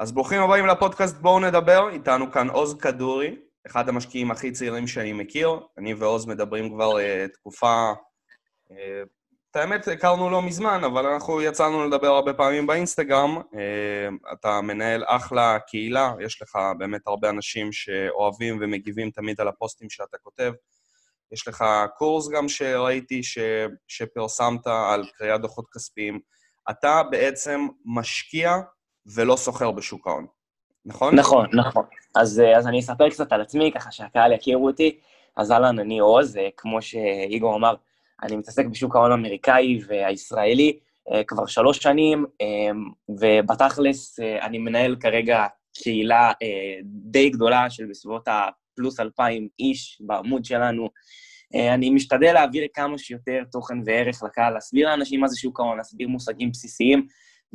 אז ברוכים הבאים לפודקאסט בואו נדבר, איתנו כאן עוז כדורי, אחד המשקיעים הכי צעירים שאני מכיר. אני ועוז מדברים כבר uh, תקופה... Uh, את האמת, הכרנו לא מזמן, אבל אנחנו יצאנו לדבר הרבה פעמים באינסטגרם. Uh, אתה מנהל אחלה קהילה, יש לך באמת הרבה אנשים שאוהבים ומגיבים תמיד על הפוסטים שאתה כותב. יש לך קורס גם שראיתי ש, שפרסמת על קריאת דוחות כספיים. אתה בעצם משקיע ולא סוחר בשוק ההון, נכון? נכון, נכון. אז, אז אני אספר קצת על עצמי, ככה שהקהל יכירו אותי. אז אהלן, אני עוז, כמו שאיגור אמר, אני מתעסק בשוק ההון האמריקאי והישראלי כבר שלוש שנים, ובתכלס אני מנהל כרגע קהילה די גדולה של בסביבות הפלוס אלפיים איש בעמוד שלנו. אני משתדל להעביר כמה שיותר תוכן וערך לקהל, להסביר לאנשים מה זה שוק ההון, להסביר מושגים בסיסיים,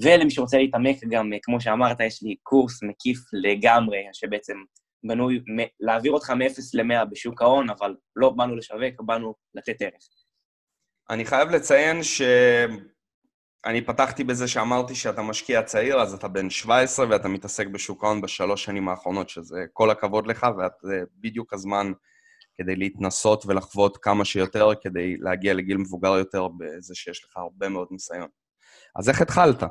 ולמי שרוצה להתעמק גם, כמו שאמרת, יש לי קורס מקיף לגמרי, שבעצם בנוי להעביר אותך מ-0 ל-100 בשוק ההון, אבל לא באנו לשווק, באנו לתת ערך. אני חייב לציין שאני פתחתי בזה שאמרתי שאתה משקיע צעיר, אז אתה בן 17 ואתה מתעסק בשוק ההון בשלוש שנים האחרונות, שזה כל הכבוד לך, וזה בדיוק הזמן כדי להתנסות ולחוות כמה שיותר, כדי להגיע לגיל מבוגר יותר בזה שיש לך הרבה מאוד ניסיון. אז איך התחלת?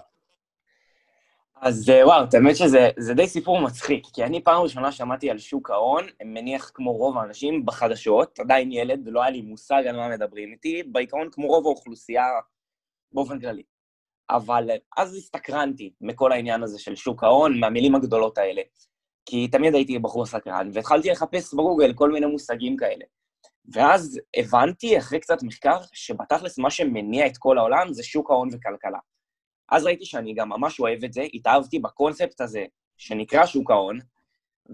אז אה, וואו, האמת שזה די סיפור מצחיק, כי אני פעם ראשונה שמעתי על שוק ההון, מניח כמו רוב האנשים, בחדשות, עדיין ילד, ולא היה לי מושג על מה מדברים איתי, בעיקרון כמו רוב האוכלוסייה באופן כללי. אבל אז הסתקרנתי מכל העניין הזה של שוק ההון, מהמילים הגדולות האלה. כי תמיד הייתי בחור סקרן, והתחלתי לחפש בגוגל כל מיני מושגים כאלה. ואז הבנתי, אחרי קצת מחקר, שבתכלס מה שמניע את כל העולם זה שוק ההון וכלכלה. אז ראיתי שאני גם ממש אוהב את זה, התאהבתי בקונספט הזה שנקרא שוק ההון,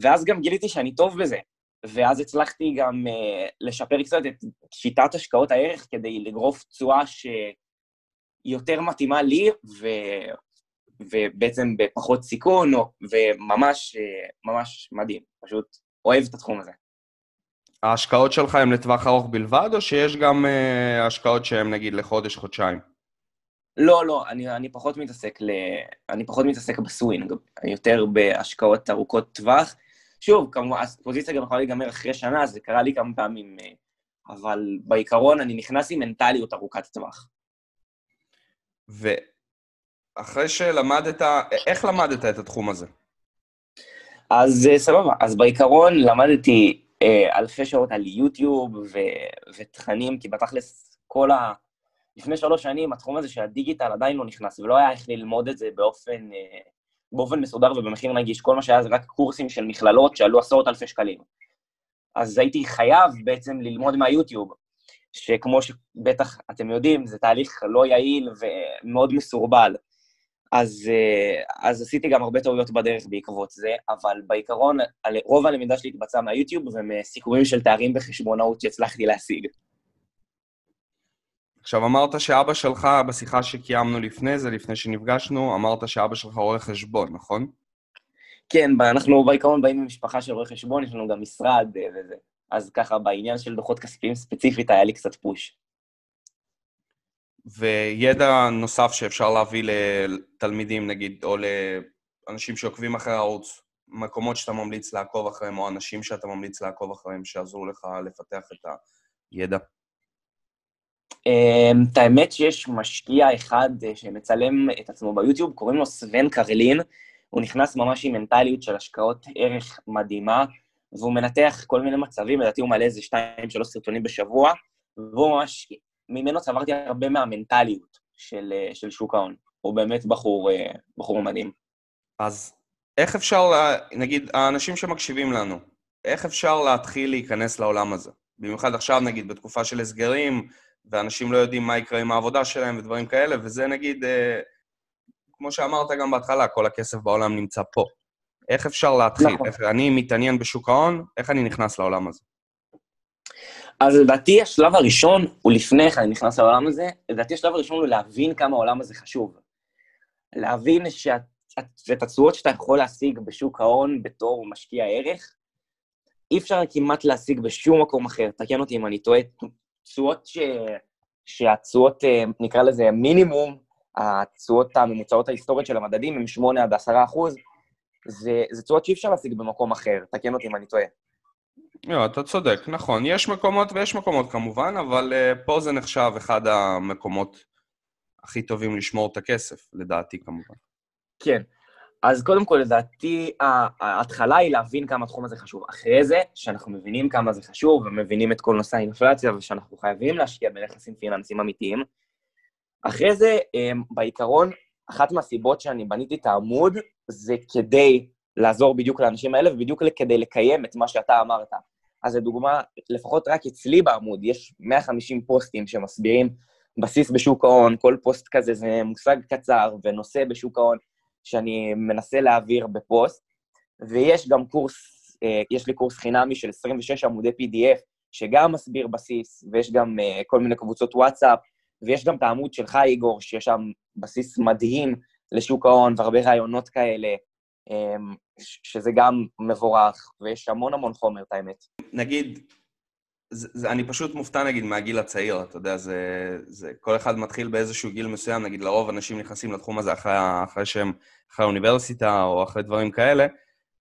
ואז גם גיליתי שאני טוב בזה. ואז הצלחתי גם uh, לשפר קצת את שיטת השקעות הערך כדי לגרוף תשואה שיותר מתאימה לי, ו... ובעצם בפחות סיכון, וממש uh, ממש מדהים. פשוט אוהב את התחום הזה. ההשקעות שלך הן לטווח ארוך בלבד, או שיש גם uh, השקעות שהן נגיד לחודש, חודשיים? לא, לא, אני, אני פחות מתעסק ל... אני פחות מתעסק בסווינג, יותר בהשקעות ארוכות טווח. שוב, כמובן, הפוזיציה גם יכולה להיגמר אחרי שנה, זה קרה לי כמה פעמים, אה, אבל בעיקרון אני נכנס עם מנטליות ארוכת טווח. ואחרי שלמדת, איך למדת את התחום הזה? אז אה, סבבה, אז בעיקרון למדתי אה, אלפי שעות על יוטיוב ו- ותכנים, כי בתכלס כל ה... לפני שלוש שנים התחום הזה של הדיגיטל עדיין לא נכנס, ולא היה איך ללמוד את זה באופן, אה, באופן מסודר ובמחיר נגיש. כל מה שהיה זה רק קורסים של מכללות שעלו עשרות אלפי שקלים. אז הייתי חייב בעצם ללמוד מהיוטיוב, שכמו שבטח אתם יודעים, זה תהליך לא יעיל ומאוד מסורבל. אז, אה, אז עשיתי גם הרבה טעויות בדרך בעקבות זה, אבל בעיקרון, רוב הלמידה שלי התבצעה מהיוטיוב ומסיכומים של תארים בחשבונאות שהצלחתי להשיג. עכשיו, אמרת שאבא שלך, בשיחה שקיימנו לפני זה, לפני שנפגשנו, אמרת שאבא שלך רואה חשבון, נכון? כן, אנחנו בעיקרון באים ממשפחה של רואי חשבון, יש לנו גם משרד אה, וזה. אז ככה, בעניין של דוחות כספיים ספציפית, היה לי קצת פוש. וידע נוסף שאפשר להביא לתלמידים, נגיד, או לאנשים שעוקבים אחרי הערוץ, מקומות שאתה ממליץ לעקוב אחריהם, או אנשים שאתה ממליץ לעקוב אחריהם, שיעזרו לך לפתח את הידע? אמ, את האמת שיש משקיע אחד אה, שמצלם את עצמו ביוטיוב, קוראים לו סוון קרלין, הוא נכנס ממש עם מנטליות של השקעות ערך מדהימה, והוא מנתח כל מיני מצבים, לדעתי הוא מעלה איזה שתיים, שלוש סרטונים בשבוע, והוא ממש, ממנו צברתי הרבה מהמנטליות של, אה, של שוק ההון. הוא באמת בחור, אה, בחור מדהים. אז איך אפשר, נגיד, האנשים שמקשיבים לנו, איך אפשר להתחיל להיכנס לעולם הזה? במיוחד עכשיו, נגיד, בתקופה של הסגרים, ואנשים לא יודעים מה יקרה עם העבודה שלהם ודברים כאלה, וזה נגיד, אה, כמו שאמרת גם בהתחלה, כל הכסף בעולם נמצא פה. איך אפשר להתחיל? נכון. איך אני מתעניין בשוק ההון, איך אני נכנס לעולם הזה? אז לדעתי השלב הראשון הוא לפני איך אני נכנס לעולם הזה, לדעתי השלב הראשון הוא להבין כמה העולם הזה חשוב. להבין שאת, את התשואות שאתה יכול להשיג בשוק ההון בתור משקיע ערך, אי אפשר כמעט להשיג בשום מקום אחר, תקן אותי אם אני טועה, תשואות ש... שהתשואות, אה, נקרא לזה מינימום, התשואות הממוצעות ההיסטוריות של המדדים הם 8 עד 10 אחוז, זה, זה תשואות שאי אפשר להשיג במקום אחר, תקן אותי אם אני טועה. לא, אתה צודק, נכון. יש מקומות ויש מקומות כמובן, אבל uh, פה זה נחשב אחד המקומות הכי טובים לשמור את הכסף, לדעתי כמובן. כן. אז קודם כל, לדעתי, ההתחלה היא להבין כמה התחום הזה חשוב. אחרי זה, שאנחנו מבינים כמה זה חשוב, ומבינים את כל נושא האינפלציה, ושאנחנו חייבים להשקיע בנכסים פיננסיים אמיתיים, אחרי זה, אמ, בעיקרון, אחת מהסיבות שאני בניתי את העמוד, זה כדי לעזור בדיוק לאנשים האלה, ובדיוק כדי לקיים את מה שאתה אמרת. אז לדוגמה, לפחות רק אצלי בעמוד, יש 150 פוסטים שמסבירים בסיס בשוק ההון, כל פוסט כזה זה מושג קצר ונושא בשוק ההון שאני מנסה להעביר בפוסט, ויש גם קורס, אה, יש לי קורס חינמי של 26 עמודי PDF, שגם מסביר בסיס, ויש גם אה, כל מיני קבוצות וואטסאפ, ויש גם את העמוד שלך, איגור, שיש שם בסיס מדהים לשוק ההון והרבה רעיונות כאלה, אמ, שזה גם מבורך, ויש המון המון חומר, את האמת. נגיד, זה, זה, אני פשוט מופתע, נגיד, מהגיל הצעיר, אתה יודע, זה, זה... כל אחד מתחיל באיזשהו גיל מסוים, נגיד, לרוב אנשים נכנסים לתחום הזה אחרי, אחרי שהם, אחרי האוניברסיטה או אחרי דברים כאלה,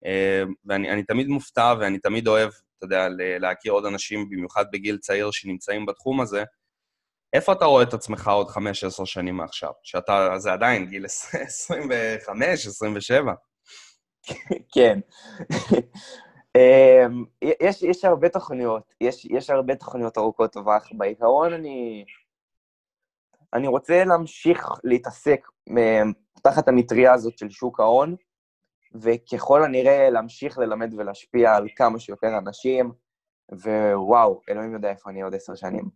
אמ, ואני תמיד מופתע ואני תמיד אוהב, אתה יודע, להכיר עוד אנשים, במיוחד בגיל צעיר, שנמצאים בתחום הזה, איפה אתה רואה את עצמך עוד 5-10 שנים מעכשיו? שאתה, זה עדיין גיל 25, 27. כן. אמ, יש, יש הרבה תוכניות, יש, יש הרבה תוכניות ארוכות טווח. בעיקרון אני, אני רוצה להמשיך להתעסק תחת המטריה הזאת של שוק ההון, וככל הנראה להמשיך ללמד ולהשפיע על כמה שיותר אנשים, ווואו, אלוהים יודע איפה אני עוד עשר שנים.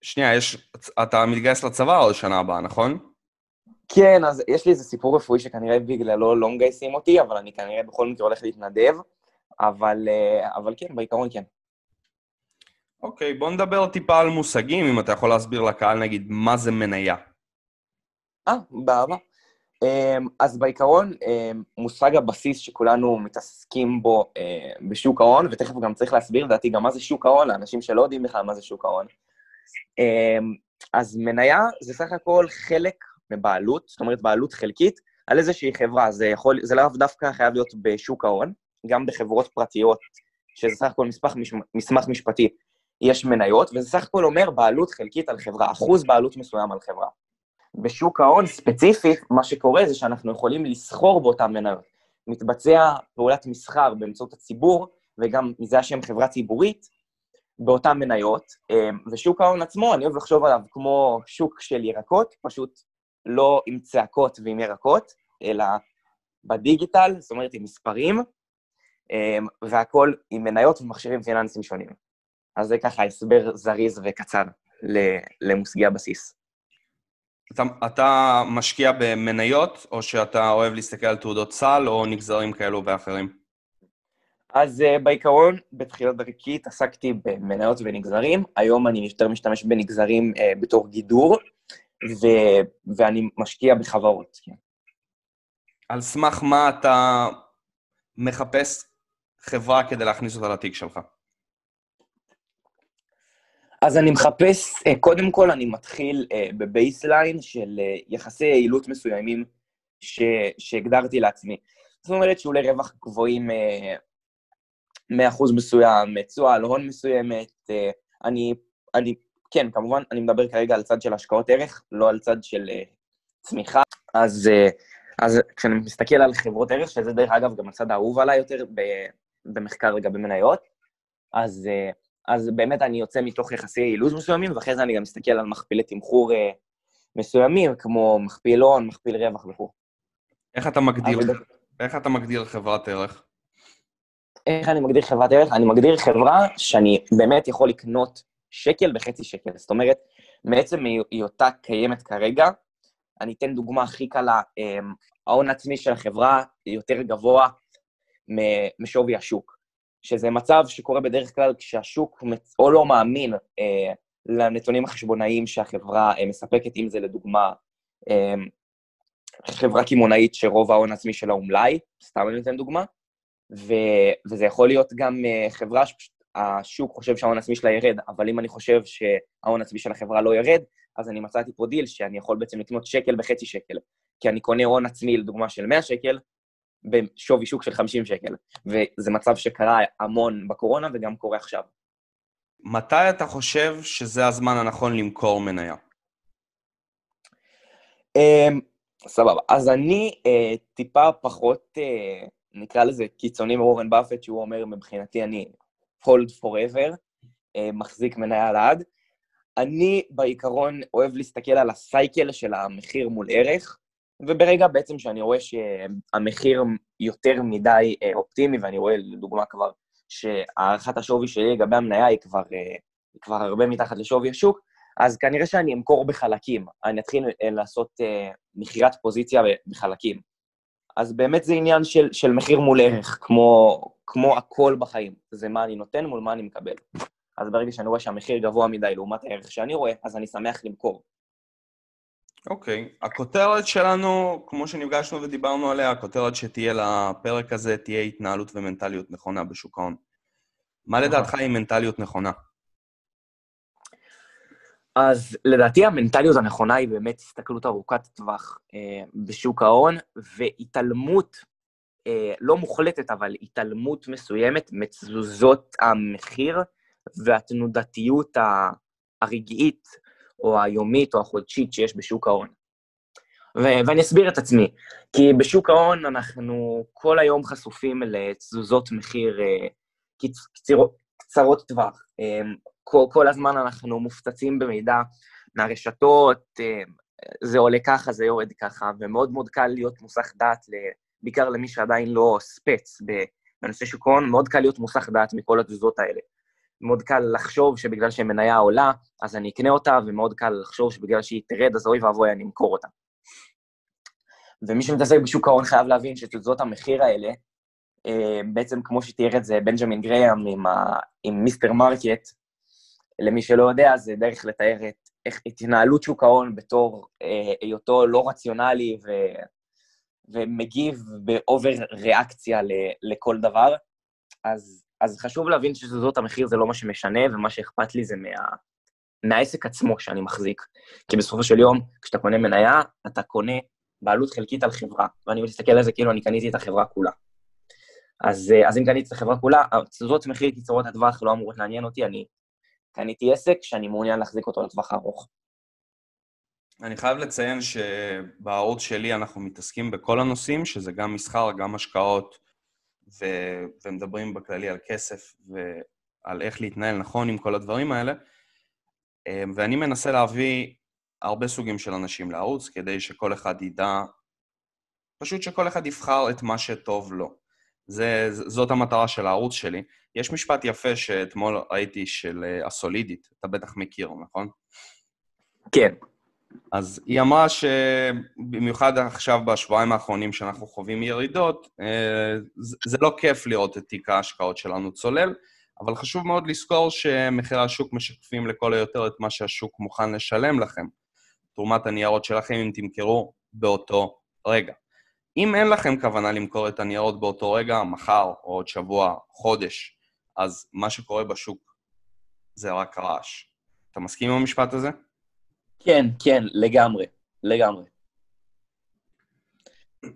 שנייה, יש, אתה מתגייס לצבא עוד שנה הבאה, נכון? כן, אז יש לי איזה סיפור רפואי שכנראה בגללו לא מגייסים אותי, אבל אני כנראה בכל מקרה הולך להתנדב, אבל, אה, אבל כן, בעיקרון כן. אוקיי, בוא נדבר טיפה על מושגים, אם אתה יכול להסביר לקהל, נגיד, מה זה מניה. אה, באהבה. אמ, אז בעיקרון, אמ, מושג הבסיס שכולנו מתעסקים בו אה, בשוק ההון, ותכף גם צריך להסביר, לדעתי, גם מה זה שוק ההון, לאנשים שלא יודעים בכלל מה זה שוק ההון. אמ, אז מניה זה סך הכל חלק מבעלות, זאת אומרת בעלות חלקית, על איזושהי חברה. זה יכול, זה לאו דווקא חייב להיות בשוק ההון, גם בחברות פרטיות, שזה סך הכל מסמך, מסמך משפטי, יש מניות, וזה סך הכל אומר בעלות חלקית על חברה, אחוז בעלות מסוים על חברה. בשוק ההון ספציפית, מה שקורה זה שאנחנו יכולים לסחור באותן מניות. מתבצע פעולת מסחר באמצעות הציבור, וגם מזה השם חברה ציבורית, באותן מניות, אמ, ושוק ההון עצמו, אני אוהב לחשוב עליו כמו שוק של ירקות, פשוט לא עם צעקות ועם ירקות, אלא בדיגיטל, זאת אומרת עם מספרים, אמ, והכול עם מניות ומכשירים פיננסיים שונים. אז זה ככה הסבר זריז וקצר למושגי הבסיס. אתה, אתה משקיע במניות, או שאתה אוהב להסתכל על תעודות סל או נגזרים כאלו ואחרים? אז uh, בעיקרון, בתחילת דרכי התעסקתי במניות ונגזרים, היום אני יותר משתמש בנגזרים uh, בתור גידור, ו, ואני משקיע בחברות, כן. על סמך מה אתה מחפש חברה כדי להכניס אותה לתיק שלך? אז אני מחפש, uh, קודם כל אני מתחיל uh, ב baseline של uh, יחסי יעילות מסוימים ש, שהגדרתי לעצמי. זאת אומרת שאולי רווח גבוהים מאחוז מסוים, תשואה על הון מסוימת. אה, אני, אני, כן, כמובן, אני מדבר כרגע על צד של השקעות ערך, לא על צד של uh, צמיחה. אז, uh, אז כשאני מסתכל על חברות ערך, שזה דרך אגב גם הצד האהוב עליי יותר במחקר לגבי מניות, אז, uh, אז באמת אני יוצא מתוך יחסי יעילות מסוימים, ואחרי זה אני גם מסתכל על מכפילי תמחור uh, מסוימים, כמו מכפיל הון, מכפיל רווח וכו'. איך אתה מגדיר, איך אתה מגדיר חברת ערך? איך אני מגדיר חברת ערך? אני מגדיר חברה שאני באמת יכול לקנות שקל בחצי שקל. זאת אומרת, מעצם היותה קיימת כרגע, אני אתן דוגמה הכי קלה, אמ, ההון העצמי של החברה יותר גבוה משווי השוק, שזה מצב שקורה בדרך כלל כשהשוק או לא מאמין אה, לנתונים החשבונאיים שהחברה אה, מספקת, אם זה לדוגמה אה, חברה קמעונאית שרוב ההון העצמי שלה הוא מלאי, סתם אני אתן דוגמה, ו, וזה יכול להיות גם uh, חברה שהשוק חושב שההון העצמי שלה ירד, אבל אם אני חושב שההון העצמי של החברה לא ירד, אז אני מצאתי פה דיל שאני יכול בעצם לקנות שקל בחצי שקל. כי אני קונה הון עצמי, לדוגמה, של 100 שקל, בשווי שוק של 50 שקל. וזה מצב שקרה המון בקורונה וגם קורה עכשיו. מתי אתה חושב שזה הזמן הנכון למכור מניה? אמ, סבבה. אז אני uh, טיפה פחות, uh, נקרא לזה קיצוני מאורן באפט, שהוא אומר, מבחינתי אני hold forever, uh, מחזיק מניה לעד. אני בעיקרון אוהב להסתכל על הסייקל של המחיר מול ערך, וברגע בעצם שאני רואה שהמחיר יותר מדי uh, אופטימי, ואני רואה לדוגמה כבר שהערכת השווי שלי לגבי המניה היא כבר, uh, כבר הרבה מתחת לשווי השוק, אז כנראה שאני אמכור בחלקים, אני אתחיל אה, לעשות uh, מכירת פוזיציה בחלקים. אז באמת זה עניין של, של מחיר מול ערך, כמו, כמו הכל בחיים. זה מה אני נותן מול מה אני מקבל. אז ברגע שאני רואה שהמחיר גבוה מדי לעומת הערך שאני רואה, אז אני שמח למכור. אוקיי. Okay. הכותרת שלנו, כמו שנפגשנו ודיברנו עליה, הכותרת שתהיה לפרק הזה תהיה התנהלות ומנטליות נכונה בשוק ההון. מה. לדעתך היא מנטליות נכונה? אז לדעתי המנטליות הנכונה היא באמת הסתכלות ארוכת טווח אה, בשוק ההון, והתעלמות, לא מוחלטת, אבל התעלמות מסוימת מתזוזות המחיר והתנודתיות הרגעית, או היומית או החודשית שיש בשוק ההון. ו- ואני אסביר את עצמי, כי בשוק ההון אנחנו כל היום חשופים לתזוזות מחיר אה, קצ- קצרות טווח. אה, כל, כל הזמן אנחנו מופצצים במידע מהרשתות, אה, זה עולה ככה, זה יורד ככה, ומאוד מאוד קל להיות מוסך דעת, בעיקר למי שעדיין לא ספץ בנושא שוק ההון, מאוד קל להיות מוסך דעת מכל התזוזות האלה. מאוד קל לחשוב שבגלל שמניה עולה, אז אני אקנה אותה, ומאוד קל לחשוב שבגלל שהיא תרד, אז אוי ואבוי, אני אמכור אותה. ומי שמתעסק בשוק ההון חייב להבין שתזוזות המחיר האלה, אה, בעצם כמו שתיאר את זה בנג'מין גרהאם עם. עם Mr. Market, למי שלא יודע, זה דרך לתאר את, את התנהלות שוק ההון בתור אה, היותו לא רציונלי ו, ומגיב ב over ריאקציה לכל דבר. אז, אז חשוב להבין שזאת המחיר זה לא מה שמשנה, ומה שאכפת לי זה מה, מהעסק עצמו שאני מחזיק. כי בסופו של יום, כשאתה קונה מניה, אתה קונה בעלות חלקית על חברה, ואני מסתכל על זה כאילו אני קניתי את החברה כולה. אז, אז אם קניתי את החברה כולה, תזוזות מחיר קיצורות הטווח לא אמורות לעניין אותי, אני קניתי עסק שאני מעוניין להחזיק אותו לטווח הארוך. אני חייב לציין שבערוץ שלי אנחנו מתעסקים בכל הנושאים, שזה גם מסחר, גם השקעות, ו... ומדברים בכללי על כסף ועל איך להתנהל נכון עם כל הדברים האלה. ואני מנסה להביא הרבה סוגים של אנשים לערוץ, כדי שכל אחד ידע, פשוט שכל אחד יבחר את מה שטוב לו. זה, זאת המטרה של הערוץ שלי. יש משפט יפה שאתמול ראיתי של אה, הסולידית, אתה בטח מכיר, נכון? כן. אז היא אמרה שבמיוחד עכשיו, בשבועיים האחרונים שאנחנו חווים ירידות, אה, זה לא כיף לראות את תיק ההשקעות שלנו צולל, אבל חשוב מאוד לזכור שמחירי השוק משקפים לכל היותר את מה שהשוק מוכן לשלם לכם. תרומת הניירות שלכם אם תמכרו באותו רגע. אם אין לכם כוונה למכור את הניירות באותו רגע, מחר או עוד שבוע, חודש, אז מה שקורה בשוק זה רק רעש. אתה מסכים עם המשפט הזה? כן, כן, לגמרי, לגמרי.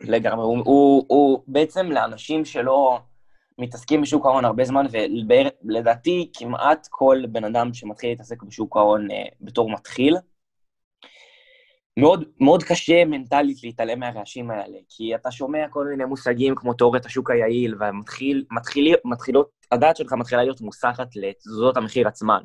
לגמרי. הוא, הוא, הוא בעצם לאנשים שלא מתעסקים בשוק ההון הרבה זמן, ולדעתי כמעט כל בן אדם שמתחיל להתעסק בשוק ההון אה, בתור מתחיל, מאוד, מאוד קשה מנטלית להתעלם מהרעשים האלה, כי אתה שומע כל מיני מושגים כמו תיאוריית השוק היעיל, ומתחילות, הדעת שלך מתחילה להיות מוסחת לתזוזות המחיר עצמן.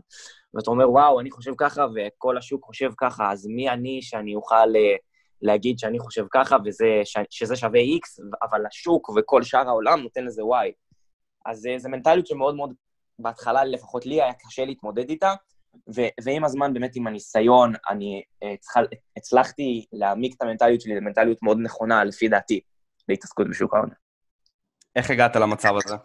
ואתה אומר, וואו, אני חושב ככה, וכל השוק חושב ככה, אז מי אני שאני אוכל אה, להגיד שאני חושב ככה, וזה, שזה שווה X, אבל השוק וכל שאר העולם נותן לזה Y. אז אה, זו מנטליות שמאוד מאוד, בהתחלה לפחות לי היה קשה להתמודד איתה, ו- ועם הזמן, באמת עם הניסיון, אני uh, צריכה, הצלחתי להעמיק את המנטליות שלי למנטליות מאוד נכונה, לפי דעתי, להתעסקות בשוק ההון. איך הגעת למצב הזה?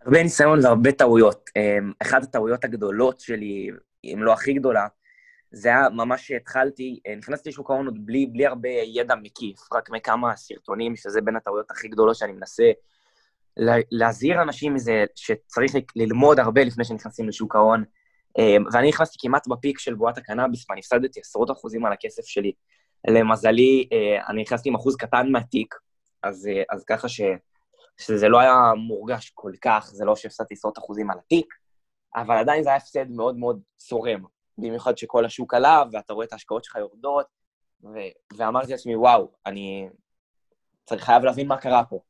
הרבה ניסיון והרבה טעויות. Um, אחת הטעויות הגדולות שלי, אם לא הכי גדולה, זה היה ממש שהתחלתי, uh, נכנסתי לשוק ההון עוד בלי, בלי הרבה ידע מקיף, רק מכמה סרטונים, שזה בין הטעויות הכי גדולות שאני מנסה להזהיר אנשים מזה שצריך ללמוד הרבה לפני שנכנסים לשוק ההון. אמ, ואני נכנסתי כמעט בפיק של בועת הקנאביס, ואני הפסדתי עשרות אחוזים על הכסף שלי. למזלי, אה, אני נכנסתי עם אחוז קטן מהתיק, אז, אה, אז ככה ש, שזה לא היה מורגש כל כך, זה לא שהפסדתי עשרות אחוזים על התיק, אבל עדיין זה היה הפסד מאוד מאוד צורם, במיוחד שכל השוק עלה, ואתה רואה את ההשקעות שלך יורדות, ו- ואמרתי לעצמי, וואו, אני צריך, חייב להבין מה קרה פה.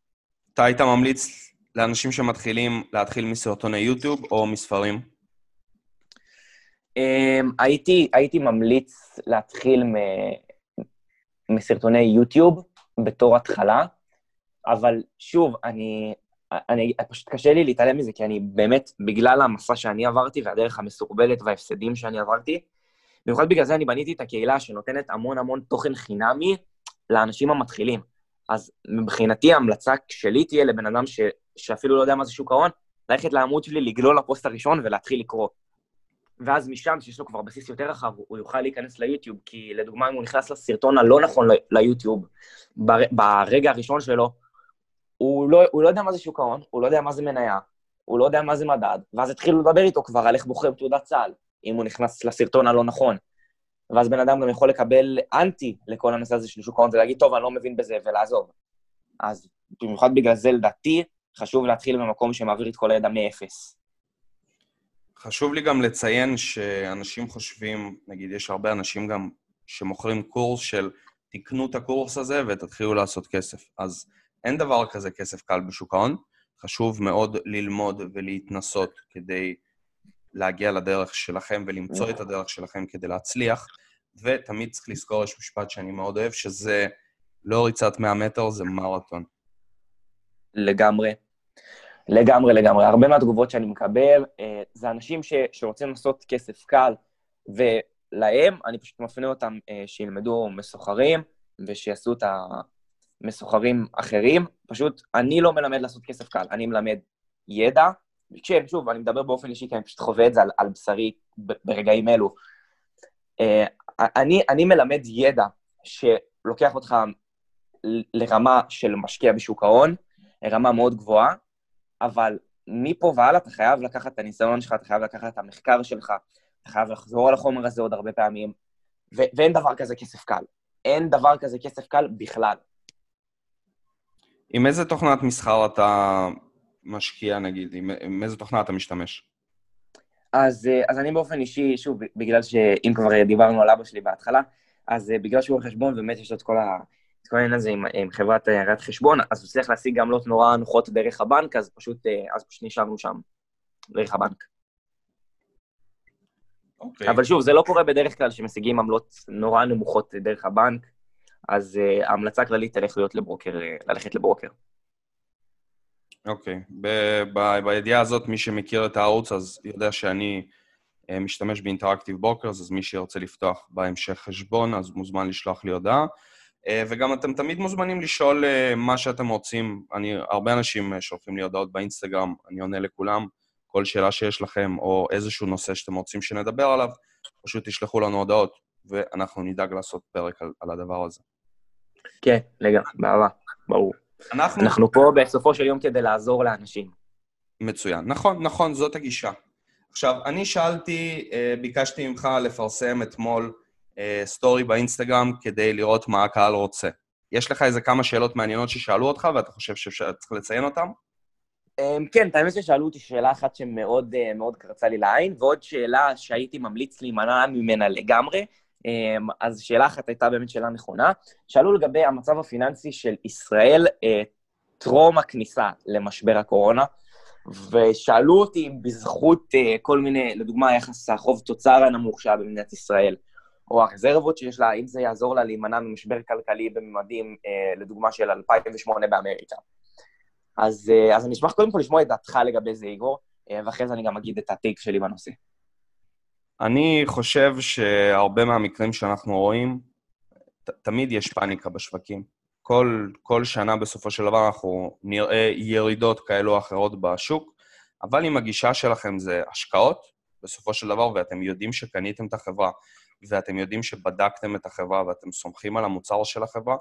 אתה היית ממליץ לאנשים שמתחילים להתחיל מסרטוני יוטיוב או מספרים? Um, הייתי, הייתי ממליץ להתחיל מ... מסרטוני יוטיוב בתור התחלה, אבל שוב, אני, אני, פשוט קשה לי להתעלם מזה, כי אני באמת, בגלל המסע שאני עברתי והדרך המסורבלת וההפסדים שאני עברתי, במיוחד בגלל זה אני בניתי את הקהילה שנותנת המון המון תוכן חינמי לאנשים המתחילים. אז מבחינתי ההמלצה שלי תהיה לבן אדם ש, שאפילו לא יודע מה זה שוק ההון, ללכת לעמוד שלי, לגלול לפוסט הראשון ולהתחיל לקרוא. ואז משם, שיש לו כבר בסיס יותר רחב, הוא יוכל להיכנס ליוטיוב, כי לדוגמה, אם הוא נכנס לסרטון הלא נכון ליוטיוב, ברגע הראשון שלו, הוא לא, הוא לא יודע מה זה שוק ההון, הוא לא יודע מה זה מניה, הוא לא יודע מה זה מדד, ואז התחילו לדבר איתו כבר על איך בוחר תעודת צה"ל, אם הוא נכנס לסרטון הלא נכון. ואז בן אדם גם יכול לקבל אנטי לכל הנושא הזה של שוק ההון, ולהגיד, טוב, אני לא מבין בזה, ולעזוב. אז במיוחד בגלל זה, לדעתי, חשוב להתחיל במקום שמעביר את כל הידע מאפס. חשוב לי גם לציין שאנשים חושבים, נגיד, יש הרבה אנשים גם שמוכרים קורס של תקנו את הקורס הזה ותתחילו לעשות כסף. אז אין דבר כזה כסף קל בשוק ההון. חשוב מאוד ללמוד ולהתנסות כדי להגיע לדרך שלכם ולמצוא את הדרך שלכם כדי להצליח. ותמיד צריך לזכור, יש משפט שאני מאוד אוהב, שזה לא ריצת 100 מטר, זה מרתון. לגמרי. לגמרי, לגמרי. הרבה מהתגובות שאני מקבל, אה, זה אנשים ש, שרוצים לעשות כסף קל, ולהם אני פשוט מפנה אותם אה, שילמדו מסוחרים, ושיעשו את המסוחרים אחרים. פשוט, אני לא מלמד לעשות כסף קל, אני מלמד ידע. כן, שוב, אני מדבר באופן אישי, כי אני פשוט חווה את זה על, על בשרי ברגעים אלו. אה, אני, אני מלמד ידע שלוקח אותך לרמה של משקיע בשוק ההון, רמה מאוד גבוהה, אבל מפה והלאה אתה חייב לקחת את הניסיון שלך, אתה חייב לקחת את המחקר שלך, אתה חייב לחזור על החומר הזה עוד הרבה פעמים, ו- ואין דבר כזה כסף קל. אין דבר כזה כסף קל בכלל. עם איזה תוכנת מסחר אתה משקיע, נגיד? עם, עם איזה תוכנה אתה משתמש? אז, אה, אז אני באופן אישי, שוב, בגלל שאם כבר דיברנו על אבא שלי בהתחלה, אז אה, בגלל שהוא חשבון, באמת יש לו את כל ה... את כל העניין הזה עם, עם חברת אה, ראיית חשבון, אז הוא הצליח להשיג עמלות נורא נוחות דרך הבנק, אז פשוט, אז פשוט נשארנו שם, דרך הבנק. Okay. אוקיי. אבל שוב, זה לא קורה בדרך כלל שמשיגים עמלות נורא נמוכות דרך הבנק, אז אה, ההמלצה הכללית תלך להיות לברוקר, ללכת לברוקר. אוקיי. Okay. בידיעה הזאת, מי שמכיר את הערוץ, אז יודע שאני אה, משתמש ב Interactive Brokers, אז מי שירצה לפתוח בהמשך חשבון, אז מוזמן לשלוח לי הודעה. אה, וגם אתם תמיד מוזמנים לשאול אה, מה שאתם רוצים. אני, הרבה אנשים אה, שולחים לי הודעות באינסטגרם, אני עונה לכולם. כל שאלה שיש לכם, או איזשהו נושא שאתם רוצים שנדבר עליו, פשוט תשלחו לנו הודעות, ואנחנו נדאג לעשות פרק על, על הדבר הזה. כן, לגמרי, באהבה, ברור. אנחנו... אנחנו פה בסופו של יום כדי לעזור לאנשים. מצוין. נכון, נכון, זאת הגישה. עכשיו, אני שאלתי, ביקשתי ממך לפרסם אתמול סטורי באינסטגרם כדי לראות מה הקהל רוצה. יש לך איזה כמה שאלות מעניינות ששאלו אותך ואתה חושב שצריך לציין אותן? אמ, כן, האמת ששאלו אותי שאלה אחת שמאוד אה, מאוד קרצה לי לעין, ועוד שאלה שהייתי ממליץ להימנע ממנה לגמרי. אמ, אז שאלה אחת הייתה באמת שאלה נכונה. שאלו לגבי המצב הפיננסי של ישראל אה, טרום הכניסה למשבר הקורונה, ושאלו אותי אם בזכות אה, כל מיני, לדוגמה, יחס החוב תוצר הנמוך שהיה במדינת ישראל, או הרזרבות שיש לה, האם זה יעזור לה להימנע ממשבר כלכלי בממדים, אה, לדוגמה, של 2008 באמריקה. אז, אז אני אשמח קודם כל לשמוע את דעתך לגבי זה, איגור, ואחרי זה אני גם אגיד את הטייק שלי בנושא. אני חושב שהרבה מהמקרים שאנחנו רואים, ת, תמיד יש פאניקה בשווקים. כל, כל שנה בסופו של דבר אנחנו נראה ירידות כאלו או אחרות בשוק, אבל אם הגישה שלכם זה השקעות, בסופו של דבר, ואתם יודעים שקניתם את החברה, ואתם יודעים שבדקתם את החברה ואתם סומכים על המוצר של החברה,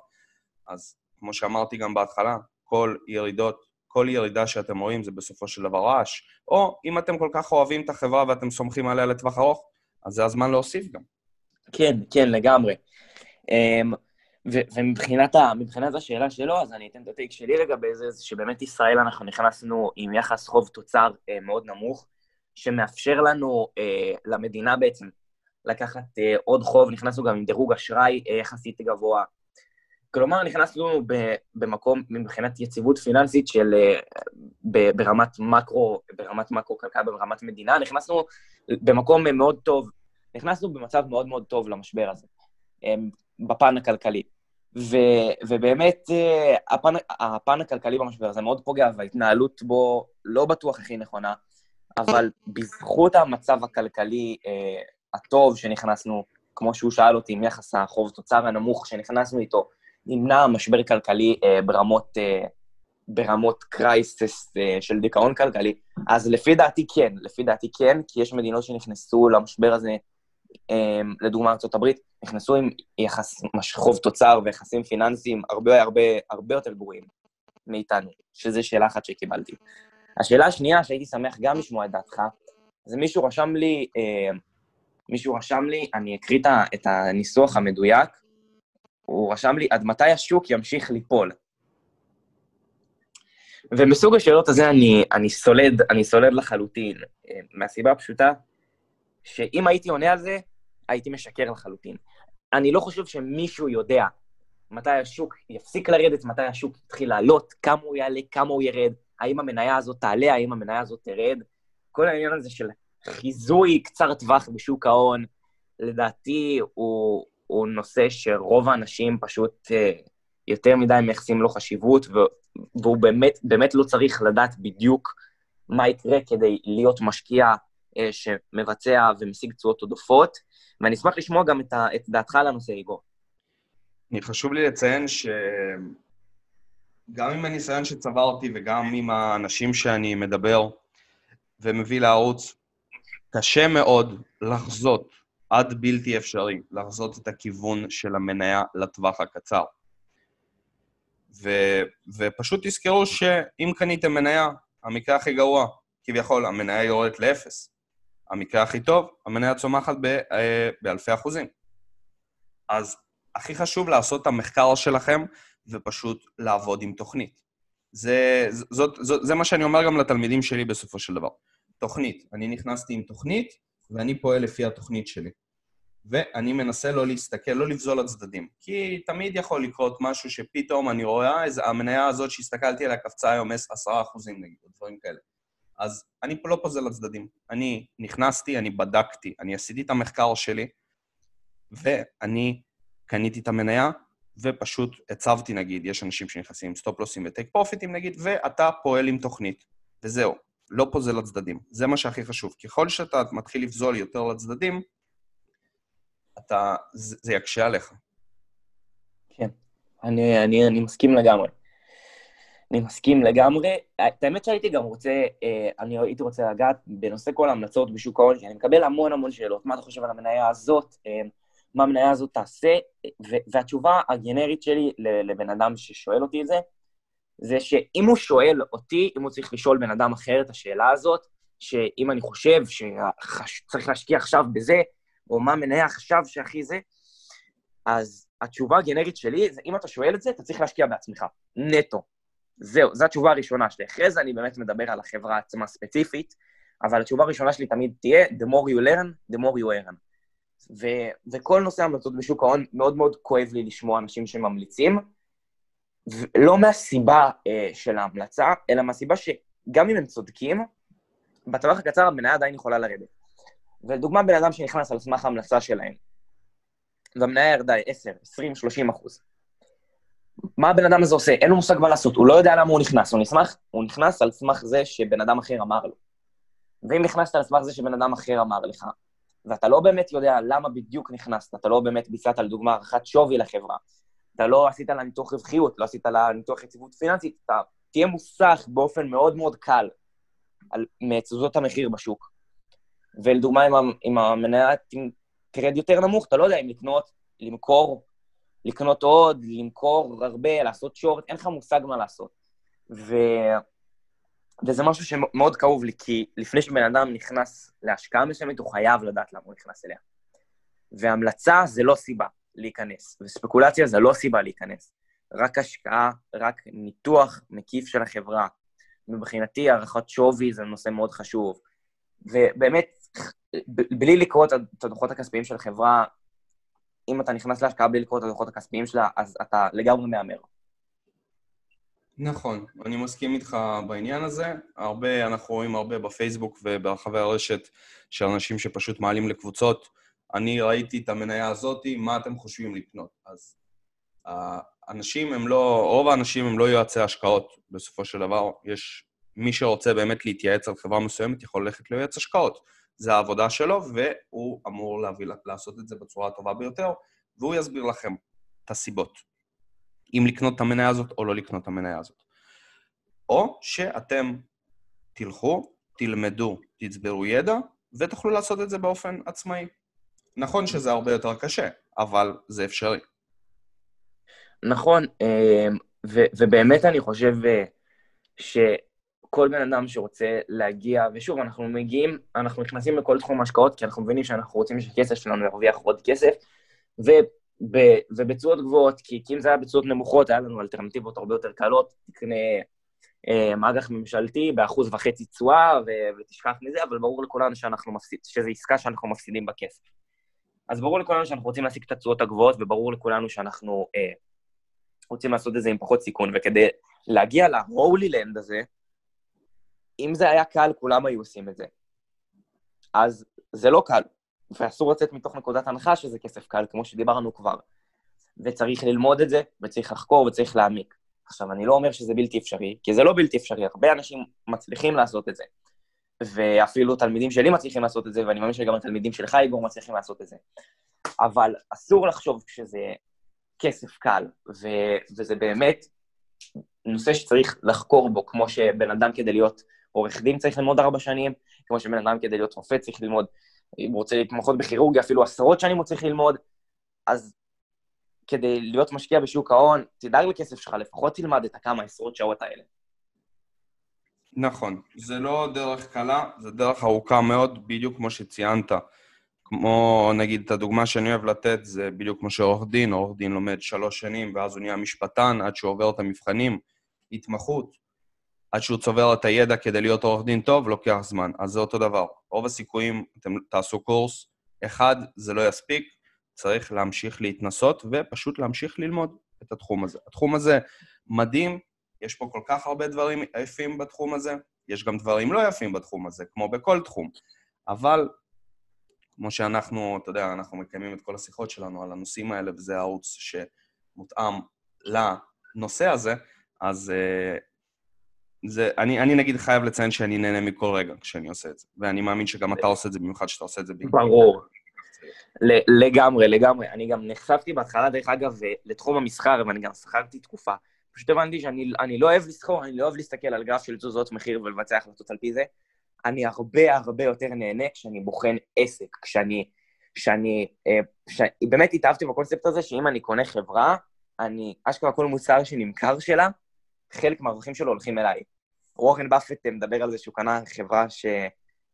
אז כמו שאמרתי גם בהתחלה, כל ירידות, כל ירידה שאתם רואים זה בסופו של דבר רעש. או אם אתם כל כך אוהבים את החברה ואתם סומכים עליה לטווח ארוך, אז זה הזמן להוסיף גם. כן, כן, לגמרי. אמ, ומבחינת ה, השאלה שלו, אז אני אתן את הטייק שלי לגבי זה, זה שבאמת ישראל, אנחנו נכנסנו עם יחס חוב תוצר אה, מאוד נמוך, שמאפשר לנו, אה, למדינה בעצם, לקחת אה, עוד חוב, נכנסנו גם עם דירוג אשראי אה, יחסית גבוה. כלומר, נכנסנו במקום, מבחינת יציבות פיננסית של, אה, ברמת מקרו, ברמת מקרו כלכלה, ברמת מדינה, נכנסנו במקום מאוד טוב, נכנסנו במצב מאוד מאוד טוב למשבר הזה, בפן הכלכלי. ו, ובאמת, הפן, הפן הכלכלי במשבר הזה מאוד פוגע, וההתנהלות בו לא בטוח הכי נכונה, אבל בזכות המצב הכלכלי הטוב שנכנסנו, כמו שהוא שאל אותי, עם יחס החוב-תוצר הנמוך שנכנסנו איתו, נמנע משבר כלכלי אה, ברמות, אה, ברמות קרייסס אה, של דיכאון כלכלי, אז לפי דעתי כן, לפי דעתי כן, כי יש מדינות שנכנסו למשבר הזה, אה, לדוגמה ארה"ב, נכנסו עם יחס חוב-תוצר ויחסים פיננסיים הרבה הרבה הרבה יותר גרועים מאיתנו, שזו שאלה אחת שקיבלתי. השאלה השנייה, שהייתי שמח גם לשמוע את דעתך, זה מישהו רשם לי, אה, מישהו רשם לי, אני אקריא את הניסוח המדויק, הוא רשם לי, עד מתי השוק ימשיך ליפול? ומסוג השאלות הזה אני, אני סולד, אני סולד לחלוטין, אה, מהסיבה הפשוטה, שאם הייתי עונה על זה, הייתי משקר לחלוטין. אני לא חושב שמישהו יודע מתי השוק יפסיק לרדת, מתי השוק יתחיל לעלות, כמה הוא יעלה, כמה הוא ירד, האם המניה הזאת תעלה, האם המניה הזאת תרד. כל העניין הזה של חיזוי קצר טווח בשוק ההון, לדעתי הוא, הוא נושא שרוב האנשים פשוט אה, יותר מדי מייחסים לו חשיבות, והוא באמת, באמת לא צריך לדעת בדיוק מה יקרה כדי להיות משקיע אה, שמבצע ומשיג תשואות עודפות, ואני אשמח לשמוע גם את, את דעתך על הנושא, איגור. חשוב לי לציין שגם עם הניסיון שצברתי וגם עם האנשים שאני מדבר ומביא לערוץ, קשה מאוד לחזות, עד בלתי אפשרי, לחזות את הכיוון של המניה לטווח הקצר. ו, ופשוט תזכרו שאם קניתם מניה, המקרה הכי גרוע, כביכול, המניה יורדת לאפס. המקרה הכי טוב, המניה צומחת ב, אה, באלפי אחוזים. אז הכי חשוב לעשות את המחקר שלכם ופשוט לעבוד עם תוכנית. זה, זאת, זאת, זה מה שאני אומר גם לתלמידים שלי בסופו של דבר. תוכנית. אני נכנסתי עם תוכנית, ואני פועל לפי התוכנית שלי. ואני מנסה לא להסתכל, לא לבזול לצדדים. כי תמיד יכול לקרות משהו שפתאום אני רואה, איזה, המניה הזאת שהסתכלתי עליה קפצה היום 10% נגיד, או דברים כאלה. אז אני לא פוזל לצדדים. אני נכנסתי, אני בדקתי, אני עשיתי את המחקר שלי, ואני קניתי את המניה, ופשוט הצבתי, נגיד, יש אנשים שנכנסים עם סטופ-לוסים וטייק פרופיטים, נגיד, ואתה פועל עם תוכנית, וזהו. לא פוזל לצדדים. זה מה שהכי חשוב. ככל שאתה מתחיל לפזול יותר לצדדים, אתה, זה, זה יקשה עליך. כן, אני, אני, אני מסכים לגמרי. אני מסכים לגמרי. את האמת שהייתי גם רוצה, אה, אני הייתי רוצה לגעת בנושא כל ההמלצות בשוק ההון, כי אני מקבל המון המון שאלות. מה אתה חושב על המניה הזאת? אה, מה המניה הזאת תעשה? והתשובה הגנרית שלי לבן אדם ששואל אותי את זה, זה שאם הוא שואל אותי, אם הוא צריך לשאול בן אדם אחר את השאלה הזאת, שאם אני חושב שצריך להשקיע עכשיו בזה, או מה מניה עכשיו שהכי זה, אז התשובה הגנרית שלי זה, אם אתה שואל את זה, אתה צריך להשקיע בעצמך, נטו. זהו, זו התשובה הראשונה שלי. אחרי זה אני באמת מדבר על החברה עצמה ספציפית, אבל התשובה הראשונה שלי תמיד תהיה, the more you learn, the more you earn. ו- וכל נושא ההמלצות בשוק ההון, מאוד מאוד כואב לי לשמוע אנשים שממליצים, לא מהסיבה אה, של ההמלצה, אלא מהסיבה שגם אם הם צודקים, בטווח הקצר המניה עדיין יכולה לרדת. ולדוגמה, בן אדם שנכנס על סמך ההמלצה שלהם, והמניה ירדה 10, 20, 30 אחוז. מה הבן אדם הזה עושה? אין לו מושג מה לעשות, הוא לא יודע למה הוא נכנס, הוא, נשמח, הוא נכנס על סמך זה שבן אדם אחר אמר לו. ואם נכנסת על סמך זה שבן אדם אחר אמר לך, ואתה לא באמת יודע למה בדיוק נכנסת, אתה לא באמת ביצעת, לדוגמה, הערכת שווי לחברה, אתה לא עשית לה ניתוח רווחיות, לא עשית לה ניתוח יציבות פיננסית, אתה תהיה מוסך באופן מאוד מאוד קל על מתזוזות המחיר בשוק. ולדוגמה, אם, המניה תרד יותר נמוך, אתה לא יודע אם לקנות, למכור, לקנות עוד, למכור הרבה, לעשות שורט, אין לך מושג מה לעשות. ו... וזה משהו שמאוד כאוב לי, כי לפני שבן אדם נכנס להשקעה מסוימת, הוא חייב לדעת למה הוא נכנס אליה. והמלצה זה לא סיבה. להיכנס. וספקולציה זה לא סיבה להיכנס. רק השקעה, רק ניתוח מקיף של החברה. מבחינתי, הערכת שווי זה נושא מאוד חשוב. ובאמת, בלי לקרוא את הדוחות הכספיים של החברה, אם אתה נכנס להשקעה בלי לקרוא את הדוחות הכספיים שלה, אז אתה לגמרי מהמר. נכון, אני מסכים איתך בעניין הזה. הרבה, אנחנו רואים הרבה בפייסבוק וברחבי הרשת של אנשים שפשוט מעלים לקבוצות. אני ראיתי את המניה הזאתי, מה אתם חושבים לקנות? אז האנשים הם לא, רוב האנשים הם לא יועצי השקעות בסופו של דבר. יש מי שרוצה באמת להתייעץ על חברה מסוימת יכול ללכת ליועץ השקעות. זה העבודה שלו, והוא אמור להביא, לעשות את זה בצורה הטובה ביותר, והוא יסביר לכם את הסיבות. אם לקנות את המניה הזאת או לא לקנות את המניה הזאת. או שאתם תלכו, תלמדו, תצברו ידע, ותוכלו לעשות את זה באופן עצמאי. נכון שזה הרבה יותר קשה, אבל זה אפשרי. נכון, אה, ובאמת אני חושב אה, שכל בן אדם שרוצה להגיע, ושוב, אנחנו מגיעים, אנחנו נכנסים לכל תחום השקעות, כי אנחנו מבינים שאנחנו רוצים שהכסף שלנו ירוויח עוד כסף, ובתשואות גבוהות, כי, כי אם זה היה בתשואות נמוכות, היה לנו אלטרנטיבות הרבה יותר קלות, תקנה אה, מאג"ח ממשלתי באחוז וחצי תשואה, ותשכח מזה, אבל ברור לכולנו שאנחנו מפסיד, שזו עסקה שאנחנו מפסידים בכסף. אז ברור לכולנו שאנחנו רוצים להשיג את התשואות הגבוהות, וברור לכולנו שאנחנו אה, רוצים לעשות את זה עם פחות סיכון, וכדי להגיע להולי לנד הזה, אם זה היה קל, כולם היו עושים את זה. אז זה לא קל, ואסור לצאת מתוך נקודת הנחה שזה כסף קל, כמו שדיברנו כבר. וצריך ללמוד את זה, וצריך לחקור, וצריך להעמיק. עכשיו, אני לא אומר שזה בלתי אפשרי, כי זה לא בלתי אפשרי, הרבה אנשים מצליחים לעשות את זה. ואפילו תלמידים שלי מצליחים לעשות את זה, ואני מאמין שגם התלמידים שלך, איגור, מצליחים לעשות את זה. אבל אסור לחשוב שזה כסף קל, ו- וזה באמת נושא שצריך לחקור בו, כמו שבן אדם כדי להיות עורך דין צריך ללמוד ארבע שנים, כמו שבן אדם כדי להיות רופא צריך ללמוד, אם הוא רוצה להתמחות בכירורגיה, אפילו עשרות שנים הוא צריך ללמוד, אז כדי להיות משקיע בשוק ההון, תדאג לכסף שלך, לפחות תלמד את הכמה עשרות שעות האלה. נכון. זה לא דרך קלה, זה דרך ארוכה מאוד, בדיוק כמו שציינת. כמו, נגיד, את הדוגמה שאני אוהב לתת, זה בדיוק כמו שעורך דין, עורך דין לומד שלוש שנים, ואז הוא נהיה משפטן עד שהוא עובר את המבחנים, התמחות, עד שהוא צובר את הידע כדי להיות עורך דין טוב, לוקח זמן. אז זה אותו דבר. רוב הסיכויים, אתם תעשו קורס, אחד, זה לא יספיק, צריך להמשיך להתנסות ופשוט להמשיך ללמוד את התחום הזה. התחום הזה מדהים, יש פה כל כך הרבה דברים יפים בתחום הזה, יש גם דברים לא יפים בתחום הזה, כמו בכל תחום. אבל כמו שאנחנו, אתה יודע, אנחנו מקיימים את כל השיחות שלנו על הנושאים האלה, וזה ערוץ שמותאם לנושא הזה, אז uh, זה, אני, אני נגיד חייב לציין שאני נהנה מכל רגע כשאני עושה את זה, ואני מאמין שגם אתה עושה את זה, במיוחד שאתה עושה את זה. ברור. לגמרי, לגמרי. אני גם נחשפתי בהתחלה, דרך אגב, לתחום המסחר, ואני גם שכרתי תקופה. פשוט הבנתי שאני לא אוהב לסחור, אני לא אוהב להסתכל על גרף של תזוזות מחיר ולבצע החלטות על פי זה. אני הרבה הרבה יותר נהנה כשאני בוחן עסק, כשאני... כשאני... אה, שאני באמת התאהבתי בקונספט הזה, שאם אני קונה חברה, אני... אשכרה כל מוצר שנמכר שלה, חלק מהרווחים שלו הולכים אליי. וורן באפט מדבר על זה שהוא קנה חברה ש...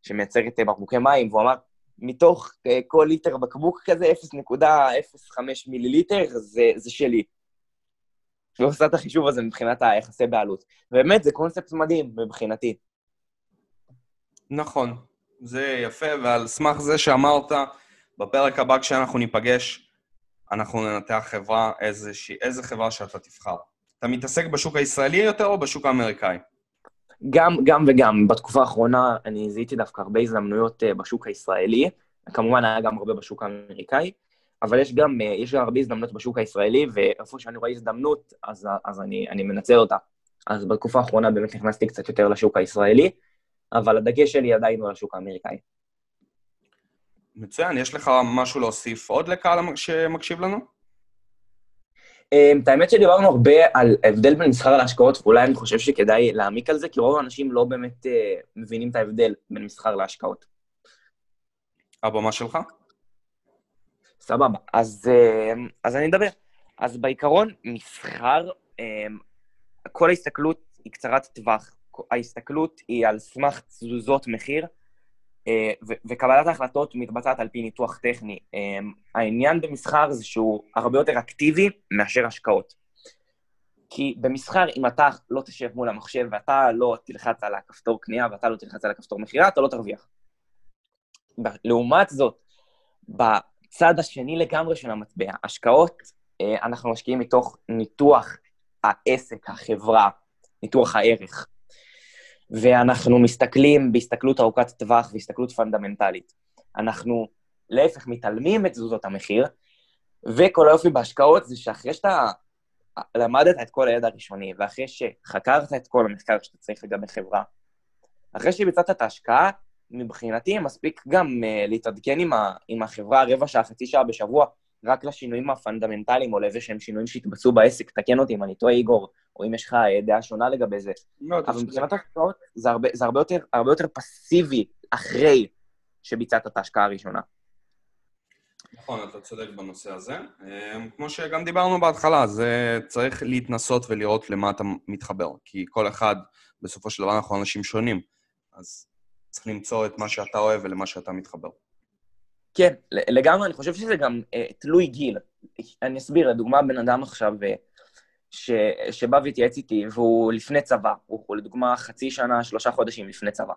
שמייצרת בקבוקי מים, והוא אמר, מתוך אה, כל ליטר בקבוק כזה, 0.05 מיליליטר, זה, זה שלי. הוא עושה את החישוב הזה מבחינת היחסי בעלות. באמת, זה קונספט מדהים מבחינתי. נכון, זה יפה, ועל סמך זה שאמרת, בפרק הבא כשאנחנו ניפגש, אנחנו ננתח חברה, איזה, איזה חברה שאתה תבחר. אתה מתעסק בשוק הישראלי יותר או בשוק האמריקאי? גם, גם וגם. בתקופה האחרונה אני זיהיתי דווקא הרבה הזדמנויות uh, בשוק הישראלי, כמובן היה גם הרבה בשוק האמריקאי, אבל יש גם, uh, יש גם הרבה הזדמנויות בשוק הישראלי, ואיפה שאני רואה הזדמנות, אז, אז אני, אני מנצל אותה. אז בתקופה האחרונה באמת נכנסתי קצת יותר לשוק הישראלי, אבל הדגש שלי עדיין הוא על השוק האמריקאי. מצוין, יש לך משהו להוסיף עוד לקהל שמקשיב לנו? אמ, את האמת שדיברנו הרבה על הבדל בין מסחר להשקעות, ואולי אני חושב שכדאי להעמיק על זה, כי רוב האנשים לא באמת uh, מבינים את ההבדל בין מסחר להשקעות. הבמה שלך. סבבה, אז, uh, אז אני אדבר. אז בעיקרון, מסחר, um, כל ההסתכלות היא קצרת טווח. ההסתכלות היא על סמך תזוזות מחיר, אה, וקבלת ההחלטות מתבצעת על פי ניתוח טכני. העניין במסחר זה שהוא הרבה יותר אקטיבי מאשר השקעות. כי במסחר, אם אתה לא תשב מול המחשב ואתה לא תלחץ על הכפתור קנייה ואתה לא תלחץ על הכפתור מכירה, אתה לא תרוויח. לעומת זאת, בצד השני לגמרי של המטבע, השקעות, אה, אנחנו משקיעים מתוך ניתוח העסק, החברה, ניתוח הערך. ואנחנו מסתכלים בהסתכלות ארוכת טווח והסתכלות פונדמנטלית. אנחנו להפך מתעלמים את תזוזות המחיר, וכל היופי בהשקעות זה שאחרי שאתה למדת את כל הידע הראשוני, ואחרי שחקרת את כל המחקר שאתה צריך לגבי חברה, אחרי שביצעת את ההשקעה, מבחינתי מספיק גם אה, להתעדכן עם, ה, עם החברה רבע שעה, חצי שעה בשבוע, רק לשינויים הפונדמנטליים, או לאיזה שהם שינויים שהתבצעו בעסק, תקן אותי אם אני טועה, איגור, או אם יש לך אה, דעה שונה לגבי זה. לא, אבל מבחינת ההשקעות זה, הרבה, זה הרבה, יותר, הרבה יותר פסיבי אחרי שביצעת את ההשקעה הראשונה. נכון, אתה צודק בנושא הזה. אמ, כמו שגם דיברנו בהתחלה, זה צריך להתנסות ולראות למה אתה מתחבר, כי כל אחד, בסופו של דבר אנחנו אנשים שונים, אז צריך למצוא את מה שאתה אוהב ולמה שאתה מתחבר. כן, לגמרי, אני חושב שזה גם uh, תלוי גיל. אני אסביר, לדוגמה, בן אדם עכשיו uh, ש, שבא והתייעץ איתי, והוא לפני צבא, הוא, הוא לדוגמה חצי שנה, שלושה חודשים לפני צבא.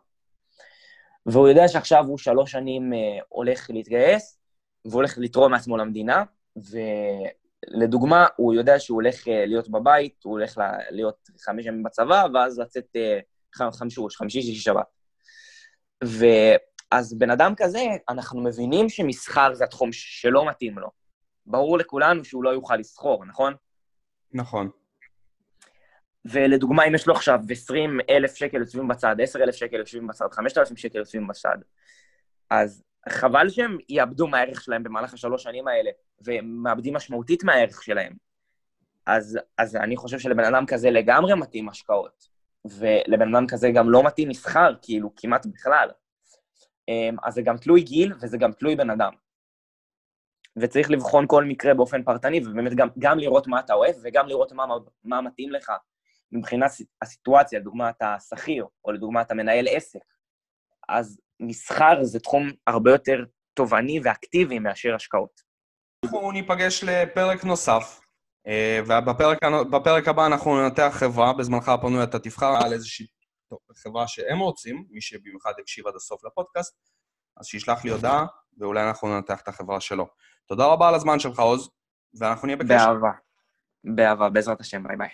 והוא יודע שעכשיו הוא שלוש שנים uh, הולך להתגייס, והוא הולך לתרום מעצמו למדינה, ולדוגמה, הוא יודע שהוא הולך uh, להיות בבית, הוא הולך להיות חמש ימים בצבא, ואז לצאת uh, חמשוש, חמישי, שישי, שבת. ו... אז בן אדם כזה, אנחנו מבינים שמסחר זה התחום שלא מתאים לו. ברור לכולנו שהוא לא יוכל לסחור, נכון? נכון. ולדוגמה, אם יש לו עכשיו 20 אלף שקל יושבים בצד, 10 אלף שקל יושבים בצד, 5,000 שקל יושבים בצד, אז חבל שהם יאבדו מהערך שלהם במהלך השלוש שנים האלה, והם מאבדים משמעותית מהערך שלהם. אז, אז אני חושב שלבן אדם כזה לגמרי מתאים השקעות, ולבן אדם כזה גם לא מתאים מסחר, כאילו, כמעט בכלל. אמ, אז זה גם תלוי גיל וזה גם תלוי בן אדם. וצריך לבחון כל מקרה באופן פרטני, ובאמת גם, גם לראות מה אתה אוהב וגם לראות מה, מה מתאים לך מבחינת הסיטואציה, לדוגמה אתה שכיר, או לדוגמה אתה מנהל עסק. אז מסחר זה תחום הרבה יותר תובעני ואקטיבי מאשר השקעות. אנחנו ניפגש לפרק נוסף, אה, ובפרק הבא אנחנו ננתח חברה, בזמנך הפנוי אתה תבחר על איזושהי טוב, חברה שהם רוצים, מי שבמיוחד הקשיב עד הסוף לפודקאסט, אז שישלח לי הודעה, ואולי אנחנו ננתח את החברה שלו. תודה רבה על הזמן שלך, עוז, ואנחנו נהיה בקשר. באהבה. באהבה, בעזרת השם, ביי ביי.